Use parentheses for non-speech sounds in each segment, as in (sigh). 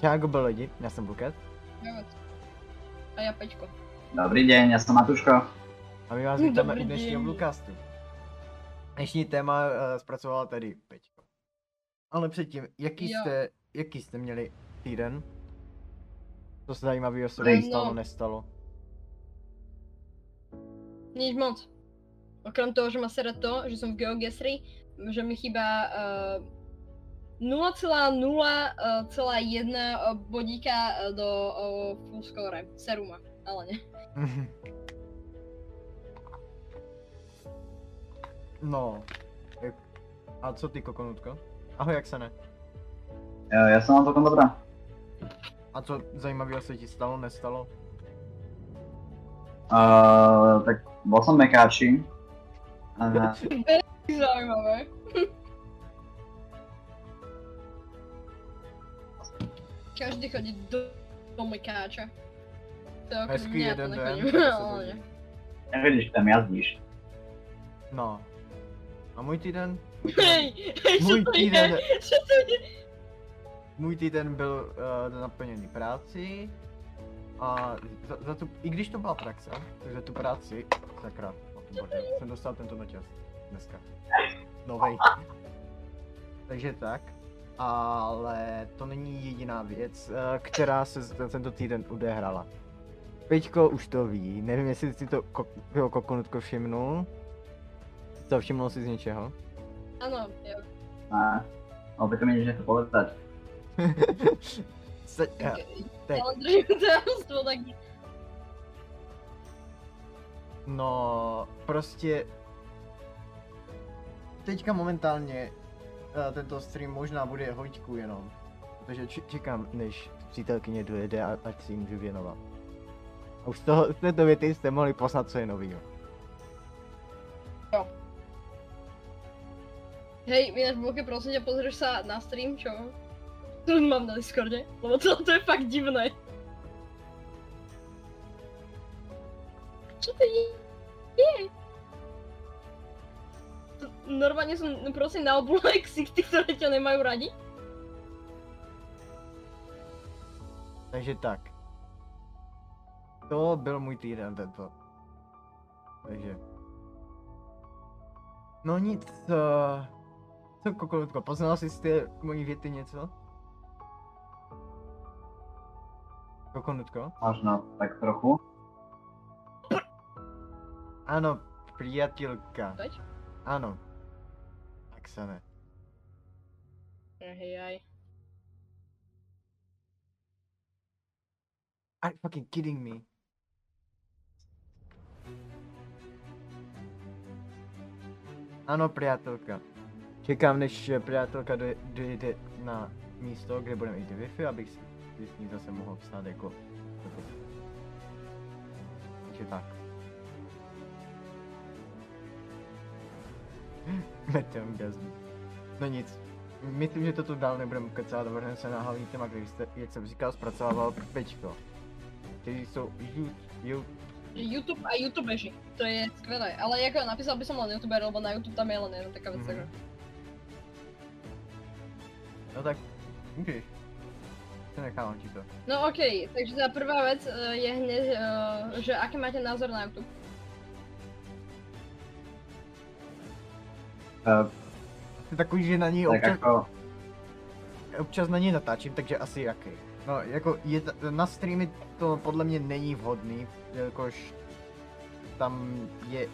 Čau, byl lidi, já jsem Buket. A já Peťko. Dobrý den, já jsem Matuško. A my vás vítáme u dnešního. Bluecastu. Dnešní téma uh, zpracovala tady Peťko. Ale předtím, jaký Jo. jste, jaký jste měli týden? Co se zajímavého se vám stalo, No. nestalo? Nic moc. Okrem toho, že ma sere to, že som v GeoGesry, že mi chýba uh, 0,0,1 bodíka eh, do full score. Seruma, ale ne. (laughs) no. A co ty, kokonutko? Ahoj, jak se ne? Jo, já jsem vám to dobrá. A co zajímavého se ti stalo, nestalo? Uh, tak byl jsem mekáči. A Zaujímavé. Každý chodí do, do mekáča. To je Hezký okrem mňa, to jeden den, to (laughs) se ale dozví. ne. nevidíš, tam jazdíš. No. A můj týden? Můj (laughs) týden, Hej, hej, můj co to týden, je? (laughs) Co to je? můj týden byl uh, naplněný práci. A za, za tu, i když to byla praxe, tak za tu práci, sakra, o tom bordel, jsem dostal tento noťaz dneska. Novej. Takže tak. Ale to není jediná věc, eh, která se za tento týden odehrála. Peťko už to ví, nevím jestli si to ko- kokonutko všimnul. Co, všimnul jsi z něčeho? Ano, jo. A, no, by to mi něco povedat. Se, eh, teď. Ale držím tajemstvo, tak No, prostě... Teďka momentálně tento stream možná bude hoďku jenom. Protože čekám, než přítelkyně dojede a ať si ji můžu věnovat. A už z, toho, z této věty jste mohli poslat, co je novýho. Hej, ináč Boke, prosím ťa, pozrieš sa na stream, čo? To mám na Discorde, lebo to, to je fakt divné. Čo to je? je? To, normálne som prosím na obulé ksichty, (laughs) ktoré ťa nemajú radi. Takže tak. To byl můj týden tento. Takže. No nic, uh, co kokolutko, poznal jsi z té mojí věty něco? Kokonutko? Možno tak trochu. Ano, priateľka. Veď? Ano. Tak se ne. Hej, aj. Are you fucking kidding me? Ano, priatelka. Čekám, než eh, priatelka doje- dojede na místo, kde budeme mít Wi-Fi, abych si si s ní zase mohl vstát jako... jako. Takže tak. (laughs) Meteorgasm. No nic. Myslím, že to tu dál nebudeme kecat, vrhneme se na hlavní téma, který jste, jak jsem říkal, zpracovával Pečko. Kteří jsou you, you, YouTube a YouTubeži, to je skvelé. Ale jako napísal by som len YouTuber, lebo na YouTube tam je len jedna taká vec, Mhm. takže. No tak, můžeš. Nechávám ti to. No ok, takže tá prvá vec eh, je hneď, eh, že aký máte názor na YouTube? Uh, Ty takový, že na ní tak občas, jako, občas na ní natáčím, takže asi jaký. No, jako je, t- na streamy to podle mě není vhodný, jakož tam je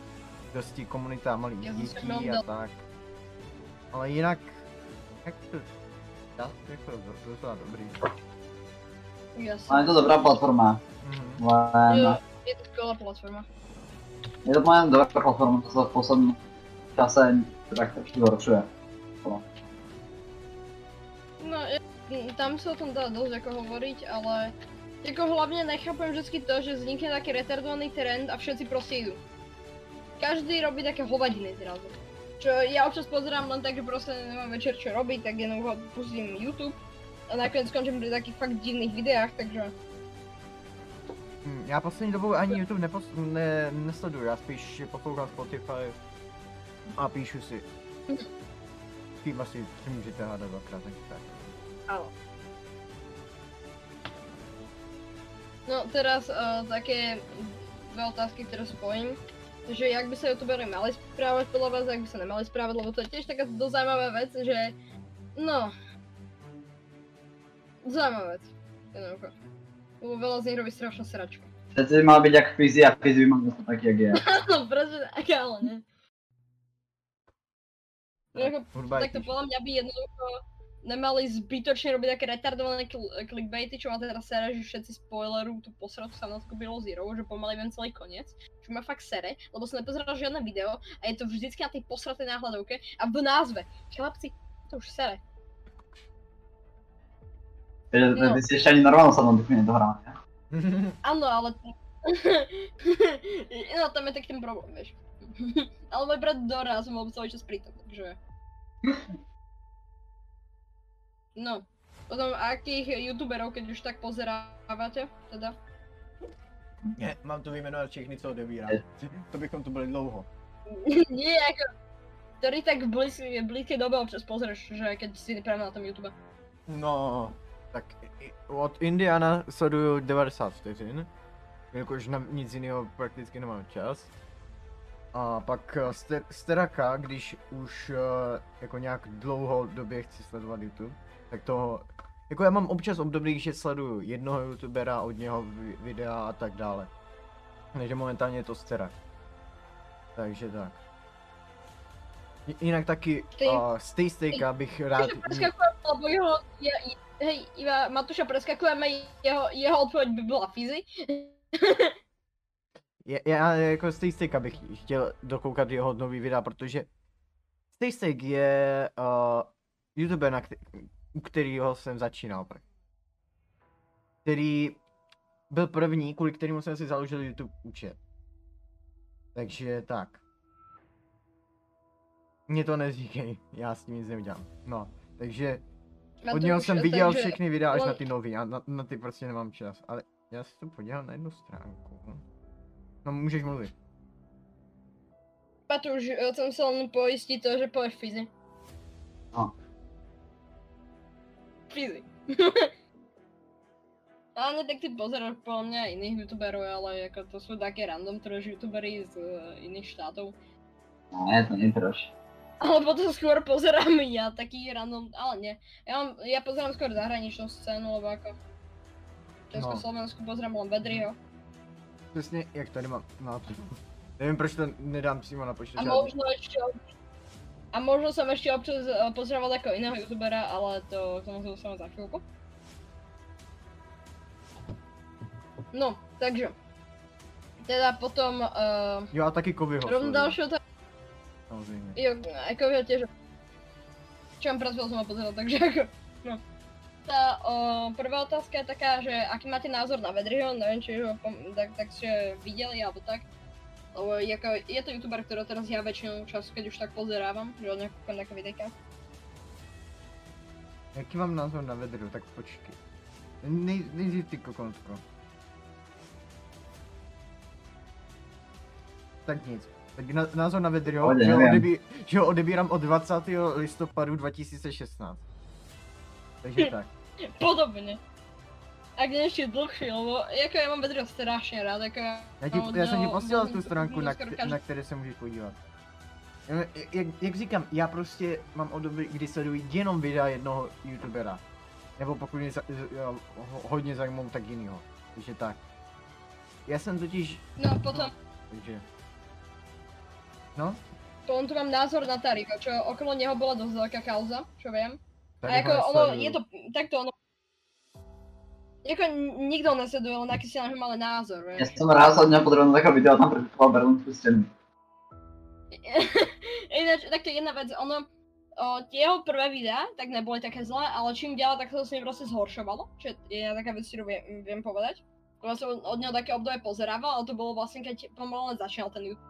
dosti komunita malých Já se dětí a tak. Ale jinak, jak to, dá, jako to docela dobrý. Jasne. ale je to dobrá platforma. Mhm. Len, Jo, je to skvelá platforma. je to len dobrá platforma, to sa v poslednom čase tak trošku zhoršuje. No, je, tam sa o tom dá dosť ako hovoriť, ale jako hlavne nechápem vždycky to, že vznikne taký retardovaný trend a všetci proste idú. Každý robí také hovadiny zrazu. Čo ja občas pozerám len tak, že proste nemám večer čo robiť, tak jednoducho pustím YouTube a nakoniec skončím pri takých fakt divných videách, takže... Hm, Já poslední dobou ani YouTube nepos, ne, nesleduju, já spíš poslouchám Spotify a píšu si. S kým asi si můžete hádat dvakrát, takže tak. Áno. No teraz uh, také dve otázky, ktoré spojím. Že jak by sa youtuberi mali správať podľa vás, jak by sa nemali správať, lebo to je tiež taká dosť zaujímavá vec, že no... Zaujímavá vec. Jednoducho. Lebo veľa z nich robí strašnú sračku. Přece by mal být jak Fizi a Fizi by mal dostat taky jak je. (laughs) No, presne tak, ale ne. No, ako, Hudba je takto píš. podľa mňa by jednoducho nemali zbytočne robiť také retardované cl- clickbaity, čo ma teraz sere, že všetci spoilerujú tú posratu Samnatku Below Zero, že pomaly viem celý koniec, čo ma fakt sere, lebo som nepozeral žiadne video a je to vždycky na tej posratej náhľadovke a v názve. Chlapci, to už sere. Takže No. ty jsi ještě ani bych nedohrál, ne? Áno, ale... (laughs) no, tam je tak ten problém, vieš. (laughs) ale môj brat Dora som bol celý čas pri tom, takže... No, potom akých youtuberov, keď už tak pozerávate, teda? Ne, mám tu vyjmenovat všechny, co odebírám. To bychom tu byli dlouho. (laughs) Nie, ako... Ktorý tak v blízkej, blízkej dobe občas pozrieš, že keď si práve na tom YouTube. No, tak od Indiana sleduju 90 vteřin, jakož na nic jiného prakticky nemám čas. A pak eh, Ster- Steraka, když už eh, jako nějak dlouhodobě chci sledovat YouTube, tak to, jako já mám občas období, že sleduju jednoho youtubera, od něho vi- videa a tak dále. Takže momentálně je to Sterak. Takže tak. Jinak taky uh, Stay Steaka bych rád... Lebo jeho, je, hej, iba Matúša preskakujeme, jeho, jeho odpoveď by bola Fizi. (laughs) Já, já jako Staystek bych chtěl dokoukat jeho nový videa, protože Staystek je uh, youtuber, na kte- u kterého jsem začínal. Který byl první, kvůli kterému jsem si založil YouTube účet. Takže tak. Mně to neříkej, já s tím nic neudělám. No, takže od něho jsem viděl takže všechny videa až on- na ty nový a na, na ty prostě nemám čas. Ale já si to podívám na jednu stránku. No můžeš mluvit. Matúš, chcem sa len poistiť to, že povieš Fizi. No. Fizi. (laughs) Ale ne, tak ty pozeráš podľa mňa aj iných youtuberov, ale ako to sú také random trash youtuberi z uh, iných štátov. Ne, to není troš. Alebo to skôr pozerám ja, taký random, ale nie. Ja, mám, ja pozerám skôr zahraničnú scénu, lebo ako Československu pozerám len Bedryho. Přesně jak tady mám na to. Nevím proč to nedám přímo na počítač. A možno ob- a možno som ešte občas uh, pozerával ako iného youtubera, ale to k tomu dostanem za chvíľku. No, takže. Teda potom, uh, Jo a taky Kovyho. rovno ďalšia otázka. Samozřejmě. Jo, ako ja tiež. Čo mám pred chvíľou som ho pozeral, takže ako, no. Tá o, prvá otázka je taká, že aký máte názor na Vedryho, neviem, či ho pom- tak, tak ste videli alebo tak. Lebo je, ako, je to youtuber, ktorého teraz ja väčšinou času, keď už tak pozerávam, že od nejakú nejaké videjka. Jaký mám názor na vedru, tak počkej. Nej, nejdřív ty kokonsko. Tak nic. Tak na, názor na Vedryho, Pohodě, že, odebí, že ho odebírám od 20. listopadu 2016. Takže tak. (laughs) Podobne. Ak nie ešte dlhšie, lebo ako ja mám Vedryho strašne rád, ako ja... Já, ti, od já jsem ti něho posílal volím tu stránku, na, kte- každý- na které se můžeš podívat. Já- Jak, jak říkám, já prostě mám období, kdy sleduji jenom videa jednoho youtubera. Nebo pokud mě za, ho- hodně zajímou, tak jinýho. Takže tak. Já jsem totiž, No potom, takže... No, potom tu mám názor na Tariko, čo okolo neho bola dosť veľká kauza, čo viem. Tak A ako ono, je to, takto ono... Jako n- nikto ho nesleduje, len aký si na malý názor, Já jsem rád od něho podrobně takové video, tam predikoval berlínskou stěnu. (laughs) Ináč, takto jedna vec, ono, o, tie jeho prvé videá, tak neboli také zlé, ale čím ďalej, tak sa to s ním proste zhoršovalo, čo je jedna taká vec, ktorú viem, viem povedať. Som od neho také obdobie pozerával, ale to bolo vlastne, keď pomalu len začínal ten YouTube.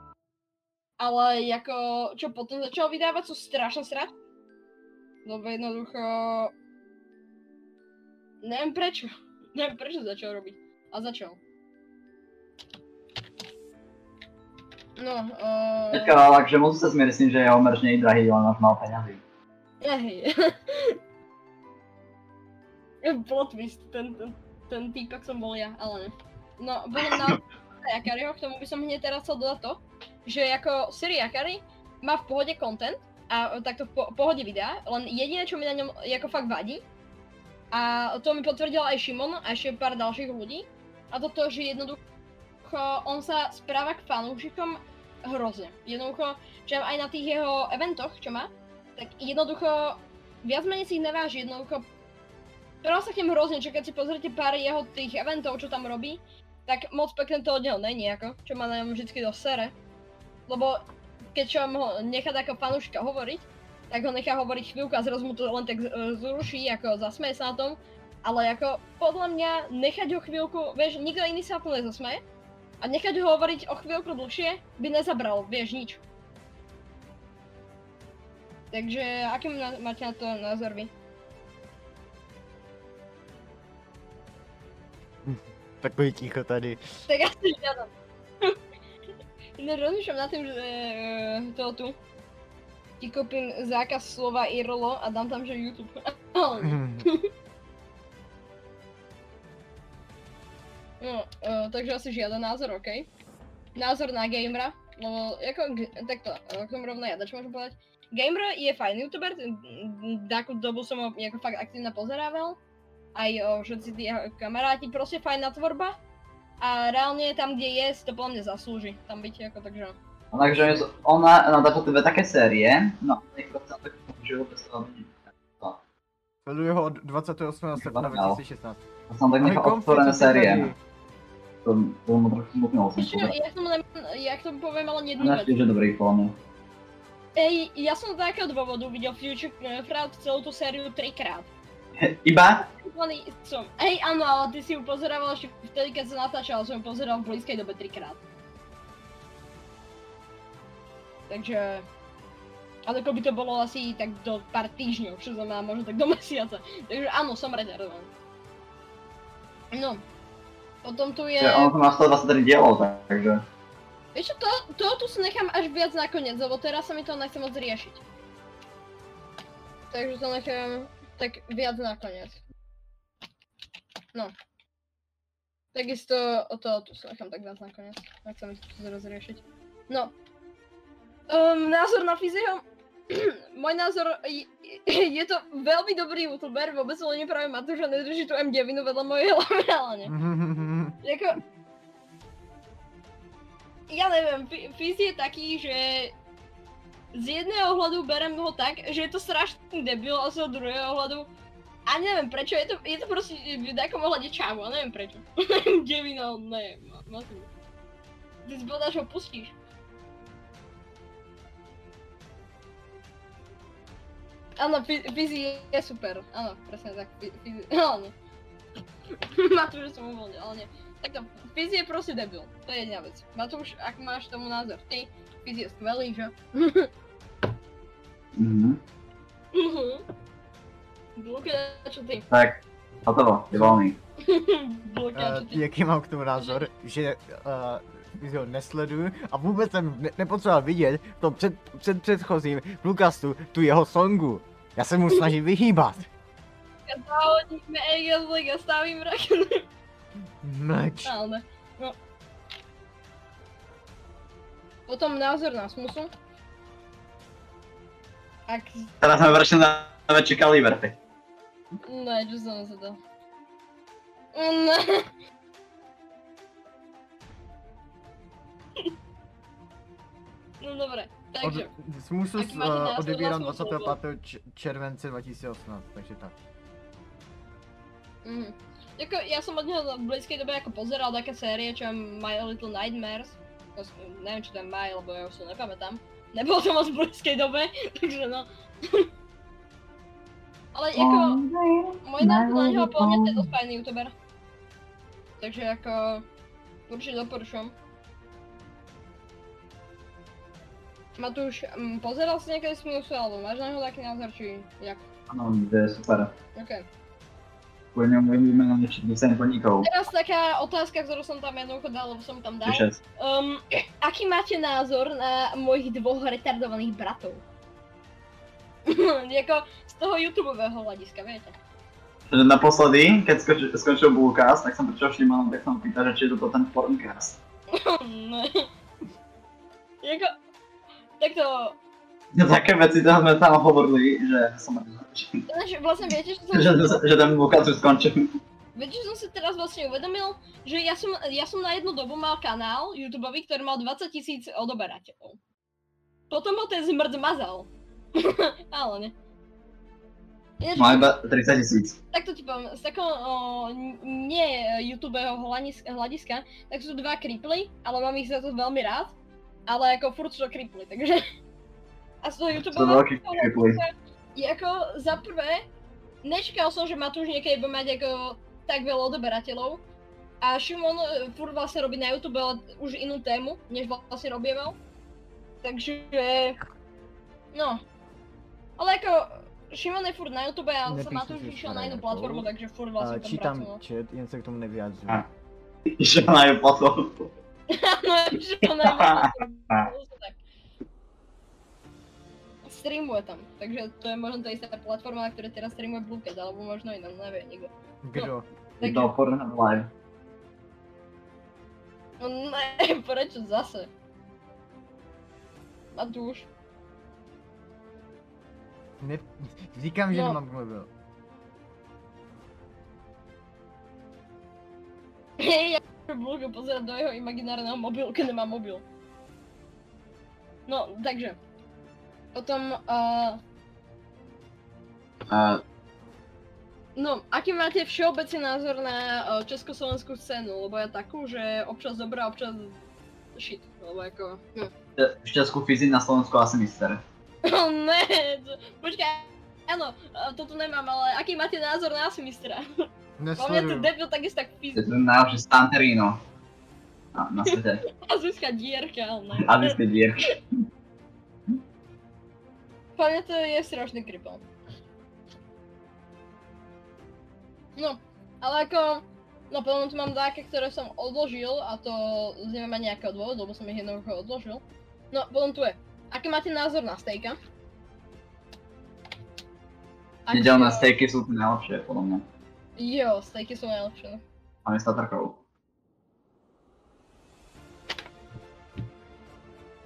Ale ako, čo potom začal vydávať, sú strašne srad. Lebo jednoducho... Neviem prečo. (laughs) Neviem prečo začal robiť. A začal. No, uh... Teďka, takže moc se mi myslím, že jeho merž není drahý, ale máš málo penězí. Hej. (laughs) Plot twist, ten, ten, ten týpek som bol ja, ale ne. No, bolo na (laughs) Jakariho, k tomu by som hneď teraz chcel dodať to, že ako Siri Jakari má v pohode content a takto v po- pohode videa, len jediné, čo mi na ňom ako fakt vadí, a to mi potvrdil aj Šimon a ešte pár ďalších ľudí, a to to, že jednoducho on sa správa k fanúšikom hrozne. Jednoducho, že aj na tých jeho eventoch, čo má, tak jednoducho viac menej si ich neváži, jednoducho Teraz sa k nemu hrozne, čo keď si pozrite pár jeho tých eventov, čo tam robí, tak moc pekné to od neho není ako, čo ma na ňom vždycky dosť sere. Lebo keď čo ho nechá ako fanúšika hovoriť, tak ho nechá hovoriť chvíľku a zrazu mu to len tak e, zruší, ako zasmeje sa na tom. Ale ako podľa mňa nechať ho chvíľku, vieš, nikto iný sa to nezasmeje. A nechať ho hovoriť o chvíľku dlhšie by nezabral, vieš, nič. Takže aký má- máte na to názor vy? Takový ticho tady. Tak ja si žiadam. Ne, rozmýšľam nad tým, že eh, to tu ti kúpim zákaz slova IRLO a dám tam, že YouTube. Nie. (laughs) no, uh, takže asi žiaden názor, OK. Názor na gamera, lebo ako, g- takto, k tomu rovno ja, čo môžem povedať. Gamer je fajn youtuber, takú dobu som ho ako fakt aktívne pozerával. Aj o, všetci tí kamaráti, proste fajná tvorba. A reálne tam, kde je, si to podľa mňa zaslúži, tam byť ako takže. No, takže ona natáča tyhle také série, no, nejprve tak můžu představit. Sleduju ho od 28. srpna Banál. 2016. Já jsem tak nechal otvorené série. To to mu trochu smutnilo jsem Ešte, to. ja k tomu, nemám, ja k tomu poviem ale jednu Ona vec. je dobrý podle mě. Ej, ja som z takého dôvodu videl Future Fraud celú tú sériu trikrát. Iba? Úplný som. Hej, áno, ale ty si ju pozerával ešte vtedy, keď sa natáčal, som ju pozeral v blízkej dobe trikrát. Takže... Ale ako by to bolo asi tak do pár týždňov, čo znamená možno tak do (laughs) mesiaca. Takže áno, som retardovaný. No. Potom tu je... Že ono to má 123 dielov, tak- takže. Vieš čo, to, to tu si nechám až viac nakoniec, lebo teraz sa mi to nechce moc riešiť. Takže to nechám tak viac nakoniec. No. Takisto o to tu si nechám tak viac nakoniec. Nechcem mi to tu rozriešiť. No. Um, názor na Fiziho? (clears throat) Môj názor, je, (clears throat) je to veľmi dobrý youtuber, vôbec ho nepravím Matúš a nedrží tu M9 vedľa mojej hlavy, ale nie. (laughs) Jako... Ja neviem, Fi- Fizz je taký, že z jedného ohľadu berem ho tak, že je to strašný debil a z toho druhého ohľadu a neviem prečo, je to, je to proste v takom ohľade čávo, a neviem prečo. (laughs) Devina, ne, ma, ma. Ty zbodáš ho pustíš. Áno, Fi- Fizzy je, super, áno, presne tak, Fi- Fizzy, (laughs) (laughs) ale nie. Matúš, že som uvoľnil, ale nie. Takto, Fizzy je proste debil, to je jediná vec. Matúš, ak máš tomu názor, ty, Fizzy je skvelý, že? (laughs) Mhm. Mhm. Luka, čo ty? Tak, hotovo, je volný. Luka, čo Uh, ty? jaký mám k tomu názor, že uh, ho nesleduju a vůbec jsem ne- nepotřeboval vidět v tom před, před předchozím Lukastu tu jeho songu. Já se mu snažím vyhýbat. (laughs) League a stavím rakenu. Mlč. Ale, no. Potom názor na smusu. Ak... Teraz jsme vršli na väčší kaliber, ty. Ne, čo som sa to. Ne. No dobre, Od, takže. Jaký máte uh, odebírám Smusu? 25. č- července 2018, takže tak. Mhm. Jako, ja som od neho v blízkej dobe ako pozeral také série, čo je My Little Nightmares. To, s- neviem, či to je My, lebo ja už to nepamätám. Nebolo to moc v blízkej dobe, (laughs) takže no. (laughs) Ale ako, môj názor na neho podľa mňa to je dosť fajný youtuber. Takže ako, určite doporučujem. Matúš, mm, pozeral si niekedy Smusu, alebo máš na neho taký názor, či jak? Ano, to je super. OK. Kvůli němu vyjmenujeme všetkých sem podnikov. Teraz taká otázka, ktorú som tam jednoducho dal, lebo som tam dal. Um, (clears throat) aký máte názor na mojich dvoch retardovaných bratov? (laughs) jako z toho YouTubeového hľadiska, viete? že naposledy, keď skočil, skončil Bullcast, tak som prišiel Šimano, tak som pýtal, že či je toto ten Porncast. (laughs) ne. Jako, tak to, Ja, také veci tam sme tam hovorili, že som že, Ináč vlastne viete, že som, (laughs) že, že ten už skončil. viete, že som si teraz vlastne uvedomil, že ja som, ja som na jednu dobu mal kanál YouTubeový, ktorý mal 20 tisíc odoberateľov. Potom ho ten zmrd mazal. (laughs) Ale ne. Ináč, Má iba 30 tisíc. takto ti poviem, z takého o, nie YouTubeho hľadiska, tak sú dva kriply, ale mám ich za to veľmi rád, ale ako furt sú to kriply, takže... A z toho To YouTubeho veľký kriply. je ako za prvé, nečakal som, že Matúš niekedy bude mať ako tak veľa odoberateľov. A Šimon e, furt vlastne robí na YouTube ale už inú tému, než vlastne robieval. Takže... No. Ale ako... Šimon je furt na YouTube a sa Nepíšu Matúš si išiel na inú platformu, takže furt vlastne tam čítam pracoval. chat, jen se k tomu nevyjadřuju. A. Išiel na ju potom. Áno, Šimon na inú platformu. (laughs) Streamuje tam, takže to je možno tá istá platforma, na ktorej teraz streamuje Bluecat, alebo možno iná, neviem, niekto. Kdo? Takže, Do Pornhub Live. no ne, (laughs) prečo zase? Matúš. Ne, říkám, že No. nemám mobil. Hej, ja môžem pozerať do jeho imaginárneho mobilu, keď nemá mobil. No, takže. Potom, uh, Uh, no, aký máte všeobecný názor na uh, československú scénu? Lebo ja takú, že občas dobrá, občas shit. Lebo ako, hm. v Česku fyzik na Slovensku asi mister. (laughs) Oh, ne, to, počkaj, áno, uh, toto nemám, ale aký máte názor na Asimistra? Po ten Nesleduju. debil tak je tak Je fyzik. to najlepší Stanterino. Na, na svete. (laughs) Azijská dierka, ale ne. Azijské dierky. Mňa to je strašný kripel. No, ale ako, no potom tu mám také, ktoré som odložil a to z neviem ani nejakého dôvodu, lebo som ich jednoducho odložil. No, potom tu je. Aký máte názor na stejka? Ak- Nedelné stejky sú tie najlepšie, podľa mňa. Jo, stejky sú najlepšie. Máme s Tatarkou.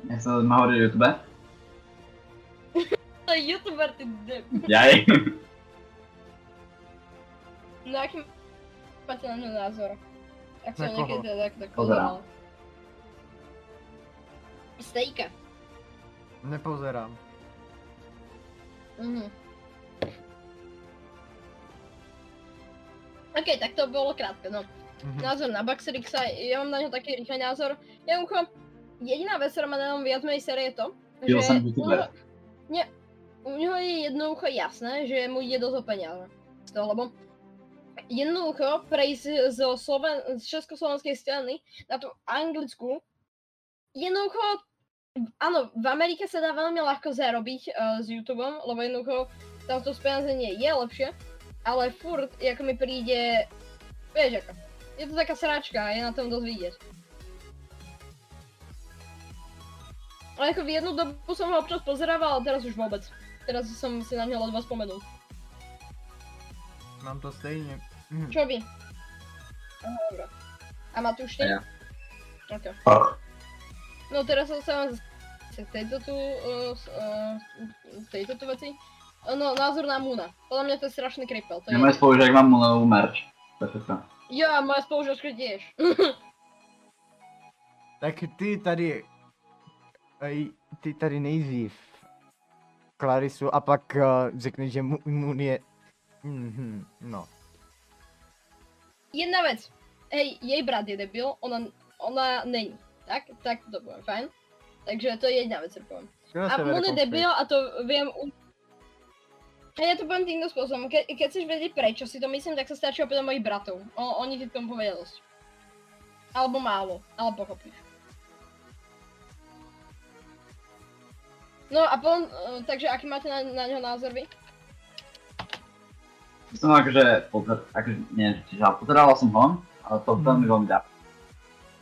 Jak sa má hovoriť o YouTube? To je youtuber, ty deb. Jaj. No aký máte na ňu názor? Ak som Na niekedy koho? teda tak, tak Pozerám. pozeral. Stejka. Nepozerám. Mhm. OK, tak to bolo krátke, no. Mhm. Názor na Baxerixa, ja mám na ňo taký rýchly názor. Jednoducho, jediná vec, ktorá má na viac menej série je to, že som u youtuber. nie, u neho je jednoducho jasné, že mu ide dosť o peniaze. Z toho, lebo jednoducho prejsť zo Sloven- z československej scény na tú anglickú, jednoducho, áno, v Amerike sa dá veľmi ľahko zarobiť uh, s YouTubeom, lebo jednoducho tam to speňazenie je lepšie, ale furt, ako mi príde, vieš ako, je to taká sračka je na tom dosť vidieť. Ale ako v jednu dobu som ho občas pozerával, ale teraz už vôbec. Teraz som si na ňo ledva spomenul. Mám to stejně. Mhm. Čo vy? Aha, dobré. A Matúš, ty? Ja. OK. Ach. No teraz sa dostávam zase k tejto tu, uh, uh, tejto tu veci. No, názor na Muna. Podľa mňa to je strašný kripel. To je... Nemoj spolužiak mám novú merch. To je všetko. Jo, a moja spolužačka tiež. Tak ty tady... Ej, ty tady nejdřív Clarisu a pak uh, řekneš, že Mu- Moon je... Mhm, no. Jedna vec. Hej, jej brat je debil, ona, ona není. Tak, tak to poviem, fajn. Takže to je jedna poviem. Škoda A se Moon je debil a to viem u... Hej, ja to poviem týmto spôsobom. Ke, keď chceš vedieť prečo si to myslím, tak sa stačí opýtať mojich bratov. O, oni ti tomu povedia dosť. Alebo málo, ale pochopíš. No a potom, uh, takže aký máte na, na ňo názor vy? Som akože, pozer, akože, nie, čiže ale pozeral som ho, ale to veľmi, veľmi dá.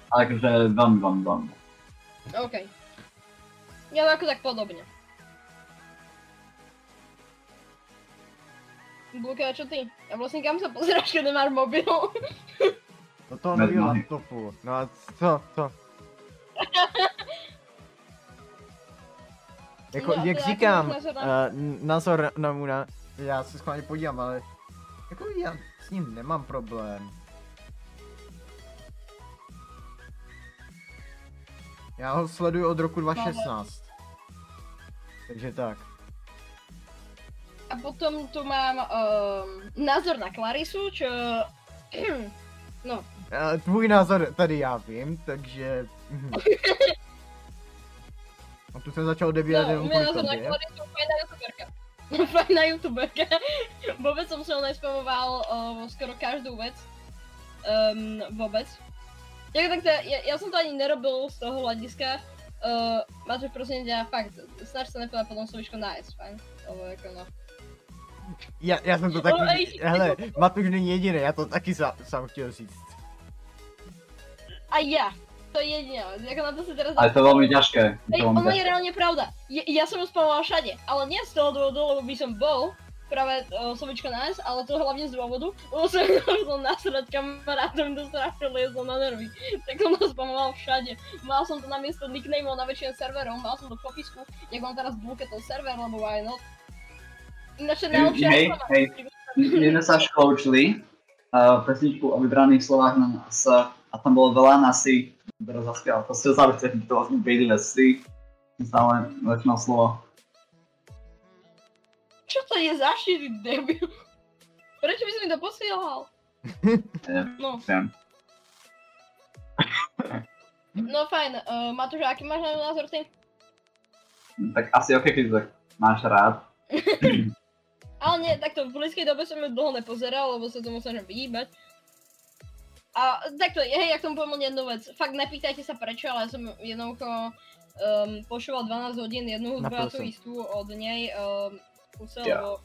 Ale akože veľmi, veľmi, veľmi. OK. Ja ako tak podobne. Bulka, čo ty? A vlastne kam sa pozeráš, keď nemáš mobil? Do toho Med nového laptopu. No a co, co? (laughs) Jako, No, jak říkám, uh, na- názor na Muna, já se schválně podívám, ale jako já s ním nemám problém. Já ho sleduju od roku 2016. Takže tak. A potom tu mám um, názor na Clarisu, čo... (clears throat) no, Uh, tvůj názor tady já vím, takže... (laughs) tu jsem začal odebírat no jenom kvůli tobě. Fajná youtuberka. (laughs) fajná youtuberka. vôbec som sa ho nespamoval uh, skoro každú vec. Um, vôbec. Jak tak to, ja, ja som to ani nerobil z toho hľadiska. Uh, Matúš, prosím ťa, fakt, snaž sa nepovedať potom slovičko nájsť, fajn? Lebo ako no. Já, já jsem to taky, No, ej, hele, Matuš není jediný, já to taky sa, sám chtěl říct. A ja. To je jediná vec, ako na to si teraz... Ale to je veľmi ťažké. Hej, to ono je reálne pravda. Ja, ja som ho spamoval všade, ale nie z toho dôvodu, lebo by som bol práve uh, slovičko nájsť, ale to hlavne z dôvodu, lebo som (laughs) chcel nasrať kamarátom, to strašne liezlo na nervy. Tak som ho spamoval všade. Mal som to na miesto nicknameov na väčšine serverov, mal som to v popisku, jak mám teraz bulketol server, lebo why not. Ináč je najlepšia Hej, hej. My sme sa škoučili uh, pesničku o vybraných slovách na nás a tam bolo veľa na si, ktoré zaspieval. To ste sa chcete, to vlastne vedeli si. Stále začínal slovo. Čo to je za šíry debil? Prečo by si mi to posielal? (laughs) No, no fajn. Uh, Matúš, aký máš na názor ty? Tak asi ok, keď to tak máš rád. (laughs) Ale nie, takto v blízkej dobe som ju dlho nepozeral, lebo sa tomu snažím vyhýbať. A takto, hej, ja k tomu poviem jednu vec. Fakt nepýtajte sa prečo, ale ja som jednoducho um, počúval 12 hodín jednu hudbu a tú istú od nej um, kuse, Ja. lebo...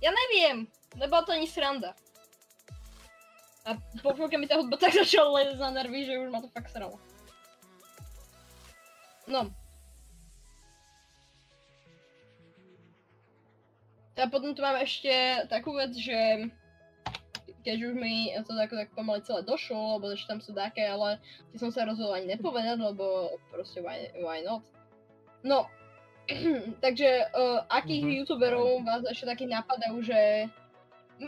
Ja neviem, nebola to ani sranda. A po chvíľke mi tá hudba (laughs) tak začala lezť na nervy, že už ma to fakt sralo. No. A potom tu mám ešte takú vec, že keď už mi to tak, tak pomaly celé došlo, lebo ešte tam sú také, ale ty som sa rozhodol ani nepovedať, lebo proste why, why not. No, (clears throat) takže uh, akých Mhm. youtuberov vás ešte taký napadajú, že...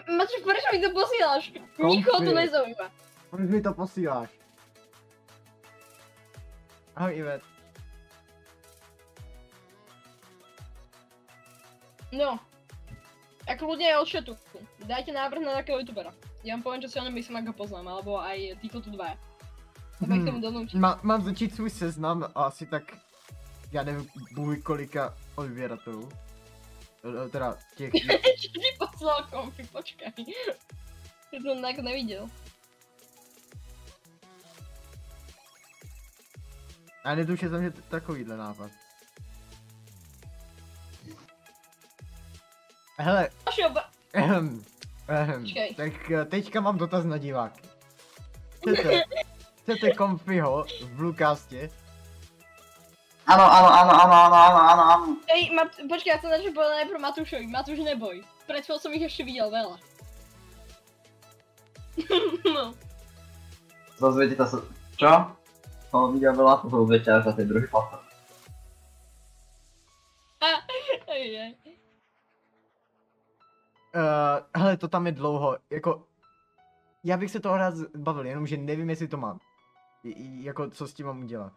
Matúš, prečo mi to posielaš? Nikoho to nezaujíma. Proč mi to posíláš? Ahoj Ivet. No. A kľudne aj od chatu. Dajte návrh na takého youtubera. Ja vám poviem, čo si o ňom myslím, ak ho poznám, alebo aj títo tu donúčiť. Má, mám začít svůj seznam a asi tak, já nevím, bůh kolika odběratelů. E, Teda těch, (laughs) Čo ti poslal konfi, počkaj. Ja som tak nevidel. já netušil jsem, že takovýhle nápad. Hele, ehem, Počkej. tak eh, teďka mám dotaz na diváky. Chcete, chcete konfiho v Bluecastě? Áno, áno, áno, áno, áno, áno, áno, áno. Ej, Mat... počkaj, ja som začal povedať najprv Matúšovi. Matúš, neboj. Pred chvíľou som ich ešte videl veľa. (laughs) no. Dozviete sa... Čo? Som videl veľa, to na tej druhej platforme. Ej, ej. Uh, hele, to tam je dlouho, jako... Já bych se toho rád bavil, jenomže nevím, jestli to mám. I- jako, co s tím mám udělat.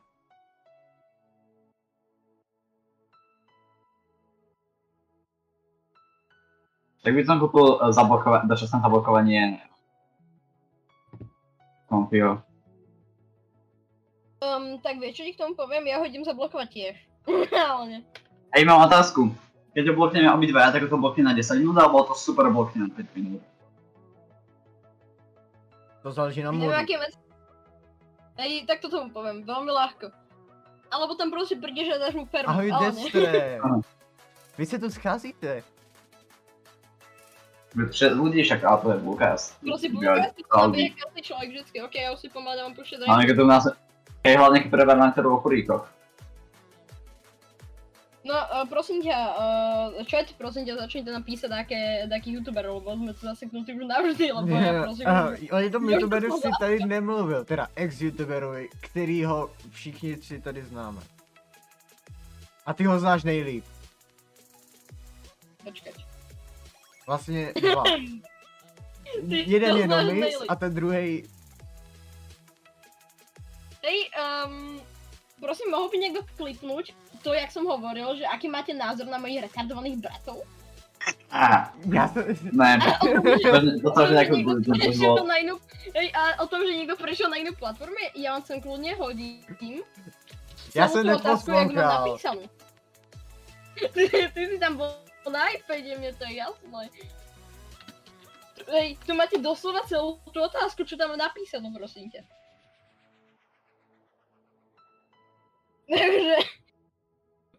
Tak by som kúpil eh, zablokovanie, dočasné zablokovanie Konfio. Um, tak vieš, čo ti k tomu poviem? Ja ho idem zablokovať tiež. (laughs) Reálne. Hej, mám otázku. Keď ho blokneme obidvaja, tak ho to blokne na 10 minút, alebo to super blokne na 5 minút? To záleží na Neviem, modu. aké veci. Hej, tak to tomu poviem, veľmi ľahko. Alebo tam proste prídeš a dáš mu permu, Ahoj, ale nie. Destre. (laughs) Vy se tu scházíte. Všetci ľudí však, ale to je Lukas. Proste Ja- Lukas, ty to nabije každý človek vždycky, ok, ja už si dám pušťať Ale keď to u nás... Hej, hlavne keď preber na o kuríkoch. No, uh, prosím ťa, uh, chat, prosím ťa, začnite nám písať také, takých youtuberov, lebo sme to zaseknutí už navždy, lebo ja prosím... Aha, o jednom Já už youtuberu to si tady nemluvil, teda ex-youtuberovi, kterýho všichni tři tady známe. A ty ho znáš nejlíp. Počkať. Vlastně dva. (laughs) Ty Jeden je Nomis a ten druhý Hej, um, prosím, mohol by niekto klipnúť to, jak som hovoril, že aký máte názor na mojich retardovaných bratov? Á, Já jsem... ne, A o tom, že, to, to, to, na inú, hej, a o tom, že niekto prešiel na inú platformu, ja vám sem kľudne hodím. Já jsem tú otázku, jak mám neposlouchal. napísanú. (laughs) Ty, ty si tam bol na iPade, mne to je jasné. Hej, tu máte doslova celú tú otázku, čo tam mám napísanú, prosím ťa. (laughs) Takže,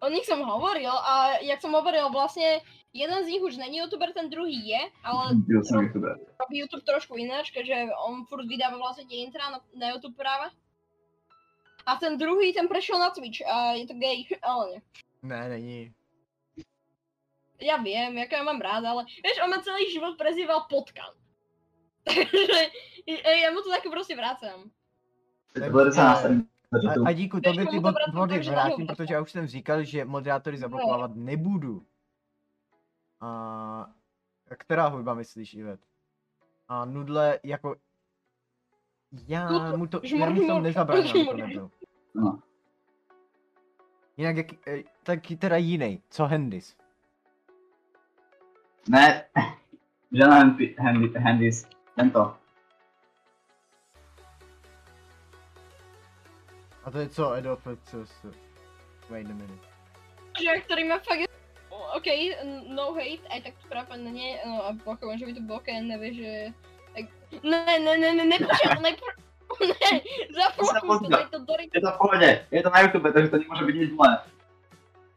o nich som hovoril a jak som hovoril, vlastne jeden z nich už není youtuber, ten druhý je, ale Byl som youtuber. robí YouTube trošku ináč, keďže on furt vydáva vlastne tie intra na, na YouTube práve. A ten druhý, ten prešiel na Twitch a je to gay, (laughs) ale nie. Ne, není. Ja viem, ako ja mám rád, ale vieš, on ma celý život prezýval potkan. (laughs) Takže ja mu to také proste vracám. To stranu. A, a díku, to by ty bod- vrátím, body vrátím, protože já už jsem říkal, že moderátory zablokovávat nebudu. A která hudba myslíš, Ivet? A Nudle jako... Já Nudle, mu to, já mu to nezabránil, aby to nebyl. No. Jinak jak, eh, tak teda jiný, co Hendis? Ne, (laughs) handy, handys, tento. A to je co, co, co? Wait a minute. Že ktorý má fakt... OK, no hate, aj tak to práve nie, no a pochopím, že by to bolo, keď nevie, že... Tak... Ne, ne, ne, ne, nepočal, nepro... Ne, zaplokuj to, daj to do Je to v pohode, je to na YouTube, takže to nemôže byť nič zlé.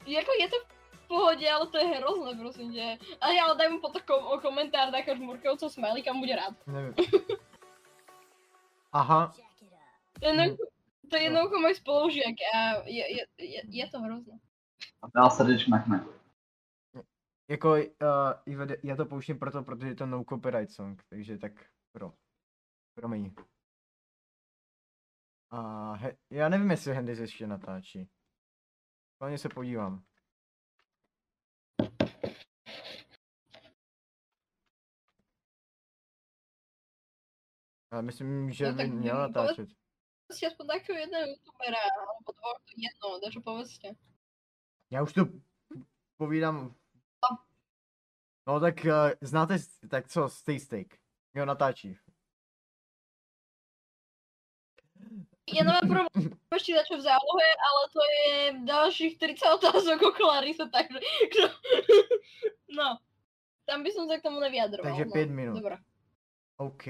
Jako je to v pohodě, ale to je hrozné, prosím tě. A já ale daj mu potom kom- komentár takého žmurkavcov smiley, kam bude rád. Nevím. Aha, je, jednoducho, to je jednoducho můj spolužiak a je, je, je, je to hrozné. A dal srdečku na kmet. jako, uh, Ivede, já to pouštím proto, protože je to no copyright song, takže tak pro. Promiň. A he, já nevím, jestli Hendis ještě natáčí. Hlavně se podívám. Ale myslím, že No by měl povedz- Povedzte aspoň takého jedného youtubera, alebo dvoch, jedno, dačo povedzte. Já už to povídám. No tak uh, znáte, tak co, Stay Steak? Jo, natáčí. Ja nemám problém ešte dačo v zálohe, ale to je dalších 30 otázok okolo Larisa, takže... (laughs) no. Tam by som sa k tomu nevyjadroval. Takže no. pět minut. Dobre. OK.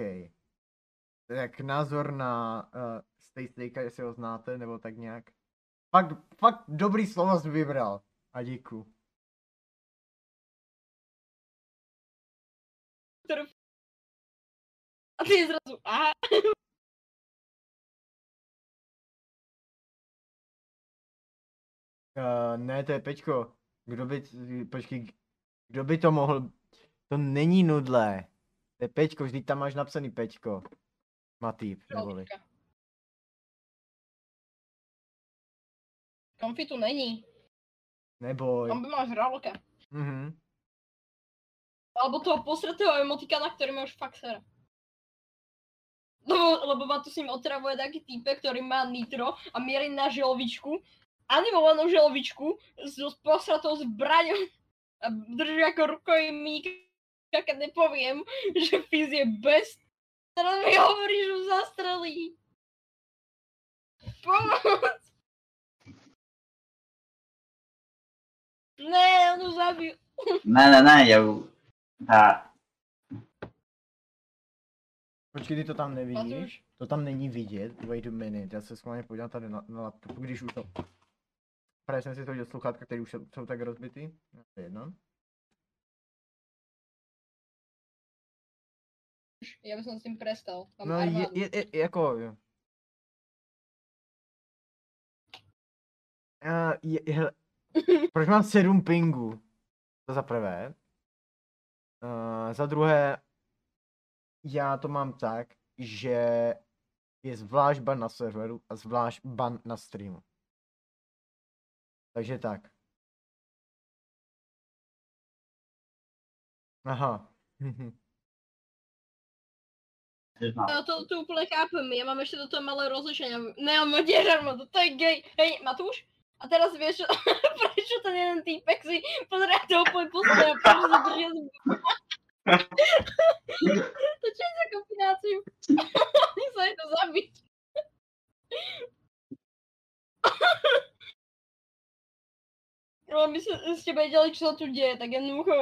Tak názor na uh, Stay Steaka, jestli ho znáte, nebo tak nějak. Fakt, fakt dobrý slovo jsi vybral. A díku. A ty zrazu, aha. Uh, ne, to je Peťko. Kdo by, počkej, kdo by to mohl, to není nudlé. To je Peťko, vždyť tam máš napsaný Peťko. Matýp, neboli. Žalúdka. Konfi tu není. Neboj. On by mal žraloka. Mhm. Alebo toho posratého emotikana, ktorý ma už fakt sere. Lebo, lebo ma tu s ním otravuje taký týpek, ktorý má nitro a mierí na želovičku. Animovanú želovičku s posratou zbraňou a drží ako rukojmík, keď nepoviem, že Fizz je best. Teraz mi hovorí, že ho zastrelí. Pomoc! Ne, on ho zabil. Ne, ne, ne, já ta, Počkej, ty to tam nevidíš? To tam není vidět, wait a minute, já se schválně podívám tady na, na laptopu, když už to... Právě jsem si to udělal sluchátka, které už jsou, tak rozbitý. No, to je jedno. Ja by som s tým prestal. Mám No je, armádu. je, je, jako... jo. Uh, je, je, hele, (laughs) Proč mám sedm pingů? To za prvé. Uh, za druhé, já to mám tak, že je zvlášť ban na serveru a zvlášť ban na streamu. Takže tak. Aha. (laughs) Já to, to úplně chápem, já mám ještě toto malé rozlišení. Neon modě to je gay. Hej, Matuš? A teraz vieš, (laughs) prečo ten jeden týpek si pozrie to úplne posledné a prečo sa drží (laughs) To čo je za kombináciu? (laughs) Oni sa je to zabiť. No, aby ste vedeli, čo sa tu deje, tak jednoducho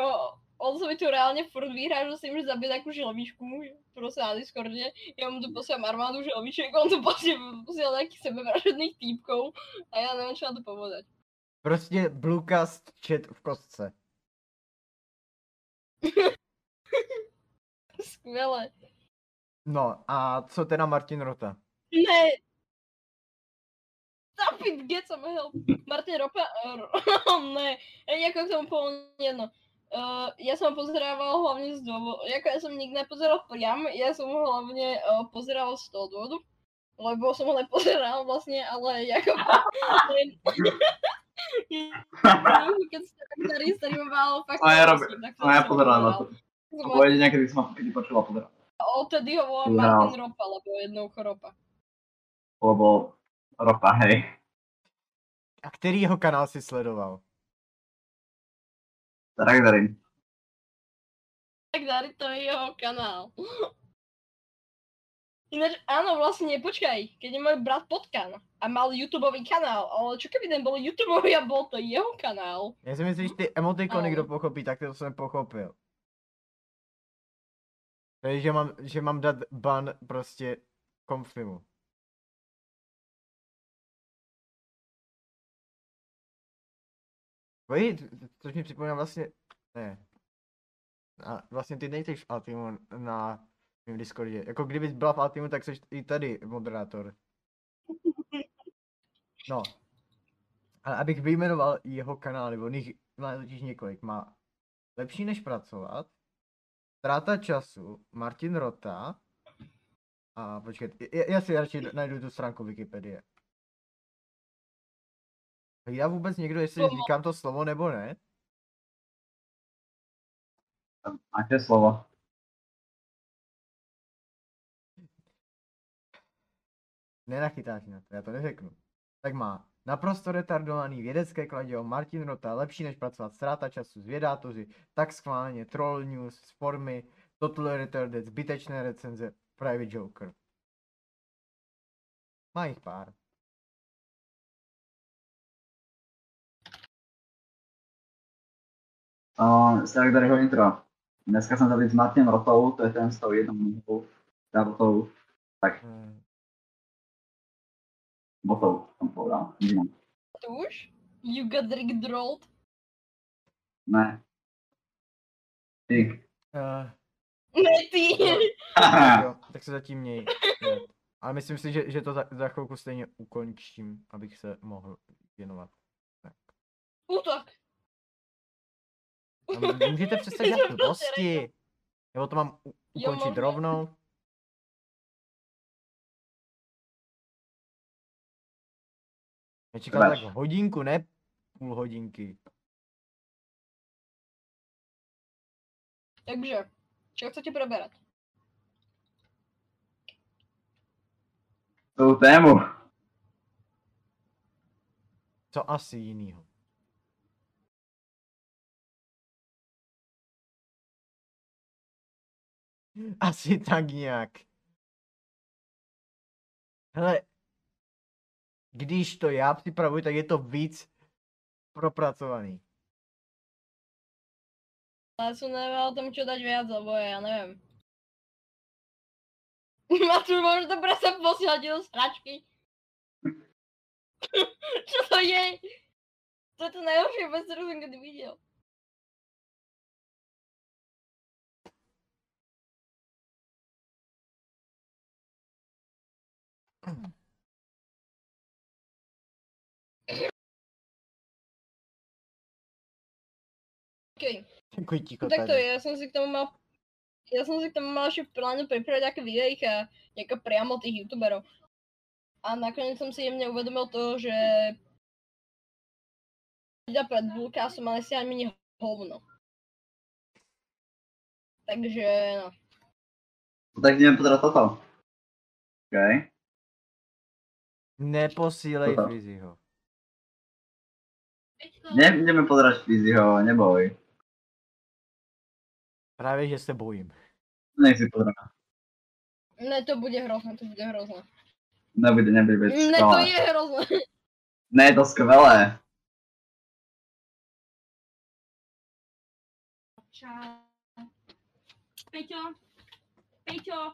on sa mi tu reálne furt vyhráža s tým, že zabije takú želvičku, proste na Discorde. Ja mu tu posielam armádu želviček, on tu posiela nejakých sebevražedných týpkov a ja neviem, čo na to povedať. Prostě Bluecast chat v kostce. (laughs) Skvěle. No a co teda Martin Rota? Ne. Stop it, get some help. Martin Ropa, uh, (laughs) ne, jako k tomu povolně jedno. Uh, ja som pozerával hlavne z dôvodu, ako ja som nikdy nepozeral priam, ja som ho hlavne uh, pozeral z toho dôvodu, lebo som ho nepozeral vlastne, ale ako... keď ste ktorý streamoval fakt... No ja robím, no ja pozerám na to. To bolo jediné, kedy som kedy počula pozerať. Odtedy ho volám Martin Ropa, lebo jednoducho Ropa. Lebo Ropa, hej. A který jeho kanál si sledoval? Tak dary. Tak dary to je jeho kanál. Ináč, áno, vlastne, počkaj, keď je môj brat Potkan a mal YouTube kanál, ale čo keby ten bol YouTube a bol to jeho kanál? Já si myslím, že ty emotikony, kdo pochopí, tak to jsem pochopil. Takže, že mám, že mám dát ban prostě konfimu. Pojď, což mi připomíná vlastně, ne. A vlastně ty nejseš v Altimu na mém Discordě. Jako kdybys byla v Altimu, tak jsi i tady moderátor. No. Ale abych vyjmenoval jeho kanál, nebo nich má totiž několik, má lepší než pracovat, Ztráta času, Martin Rota, a počkej, já si radši najdu tu stránku Wikipedie. Já vůbec někdo, jestli říkám to slovo nebo ne? Máte slovo. Nenachytáš na to, já to neřeknu. Tak má naprosto retardovaný vědecké kladěvo Martin Rota, lepší než pracovat, ztráta času, zvědátoři, tak schválně, troll news, formy, total retarded, zbytečné recenze, private joker. Má jich pár. Uh, Starkdaryho intro. Dneska jsem tady s Martinem Rotou, to je ten s tou jednou nohou, tá Rotou, tak Hmm. botou. Vidím. Tu už? You got Rick Drolled? Ne. Ty. Uh, Ne ty! jo, (laughs) tak se zatím měj. Ale myslím si, že, že to za, za chvilku stejně ukončím, abych se mohl věnovat. Útok! A m- můžete přestat (laughs) dělat blbosti? Nebo to mám u- Jo, ukončit můžu. rovnou? Já čekám tak hodinku, ne půl hodinky. Takže, čo chcete preberať? Tou tému. Co asi jinýho? (laughs) Asi tak nějak. Hele, když to já připravuji, tak je to víc propracovaný. Ja som nevedel o tom, čo dať viac, lebo ja neviem. Matúš, môžeš to presne posielať do sračky. (laughs) čo to je? To je to najhoršie vec, ktorú som kedy videl. Okay. Ticho No tak to je, já jsem si k tomu mal já jsem si k tomu mal ještě v plánu připravit nějaké videjka, jako priamo těch youtuberů. A nakonec jsem si jemně uvědomil to, že ľudia pred ale si ani mini hovno. Takže no. Tak jdeme pozerať toto. OK. Neposílej. Fiziho. Ne, jdeme pozerať Fiziho, neboj. Právě, že se bojím. Nech si pozerať. Ne, to bude hrozné, to bude hrozné. Nebude, nebude, bude Ne, to je hrozné. Ne, je to skvelé. Čau. Peťo, Peťo.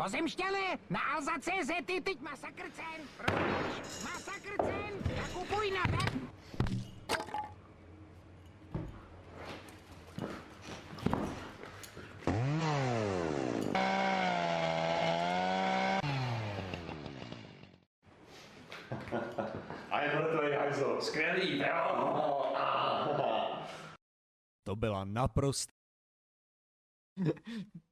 Pozemšťané, na Alza.cz je teď masakr cen. Prodáš masakr cen, nakupuj na web. A je hajzl. Skvělý, jo. To byla naprosto (laughs)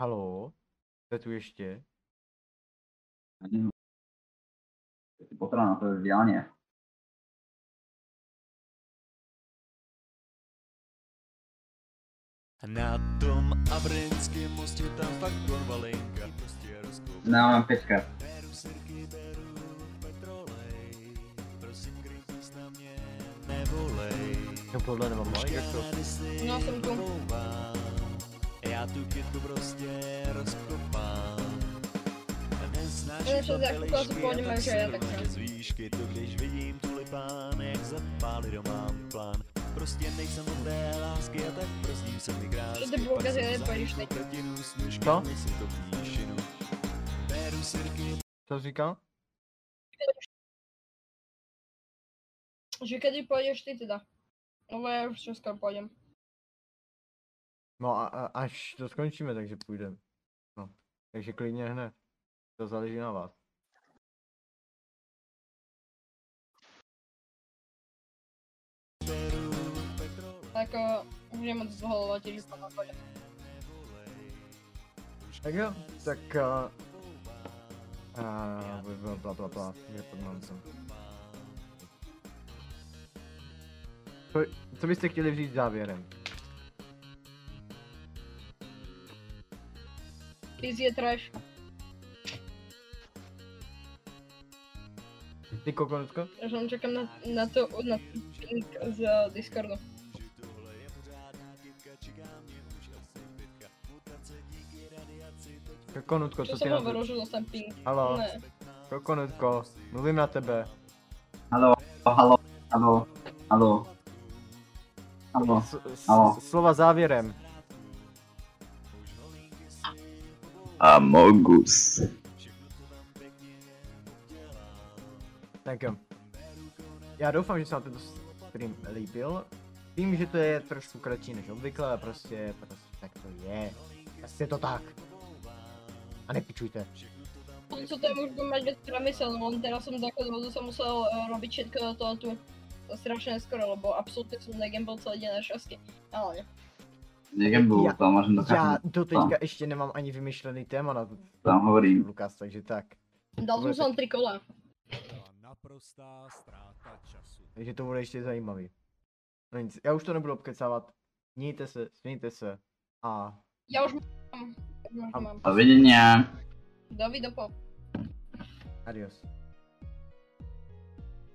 Halo? Jste tu ještě? Ty potrá na to je vzdělání. Na tom Abrinském mostě tam fakt konvalinka prostě rozkoup. Nemám pětka. Beru sirky, beru petrolej. Prosím, greenpeace na mě nevolej. No podle nemám jak to? No, jsem tu. Já tu kytku prostě rozkopám. Neznáš Ale a pôjdeme, tak z výšky, to když vidím tulipán, jak zapálit mám plán. Prostě nejsem od té lásky a tak prostím se mi krásky. Pak si jsem nepojíš teď. Co? to Co jsi říkal? Že kedy půjdeš ty teda? No já už skoro půjdem. No a, a až to skončíme, takže půjdeme. No. Takže klidně hned. To záleží na vás. Tak uh, můžeme moc dlouho letět, že tam půjdem. Tak jo, tak uh, uh, bla bla bla bla, je nonsem. Co, co byste chtěli říct závěrem? Easy je trash. Ty kokonutko? Já jenom čekám na, na to, na ping z Discordu. Kokonutko, co jsem ty na to? dostanu ping. Halo, Ne. kokonutko, mluvím na tebe. Halo, halo, halo, halo. Halo. S, Halo. slova závěrem. Amogus. Tak jo. Já doufám, že se vám tento stream líbil. Vím, že to je trošku kratší než obvykle, ale prostě, prostě tak to je. Prostě je to tak. A nepičujte. budúco to už budem mať viac premysel, len teraz som takto dôvodu som musel uh, robiť všetko do toho tu to strašne neskoro, lebo absolútne som negambol celý deň na šťastie. Ale ne. Negamble, Já- to můžem Já dokážem, do teďka ještě nemám ani vymyšlený téma na to, tam hovorím. Lukas, takže tak. Dal som sa len tri kola. Byla naprostá ztráta času. Takže to bude ještě zajímavý. No nic, já už to nebudu obkecávat. Mějte se, smějte se a Ja už mám. Už A- mám. Dovidenia. Dovidopo. adios.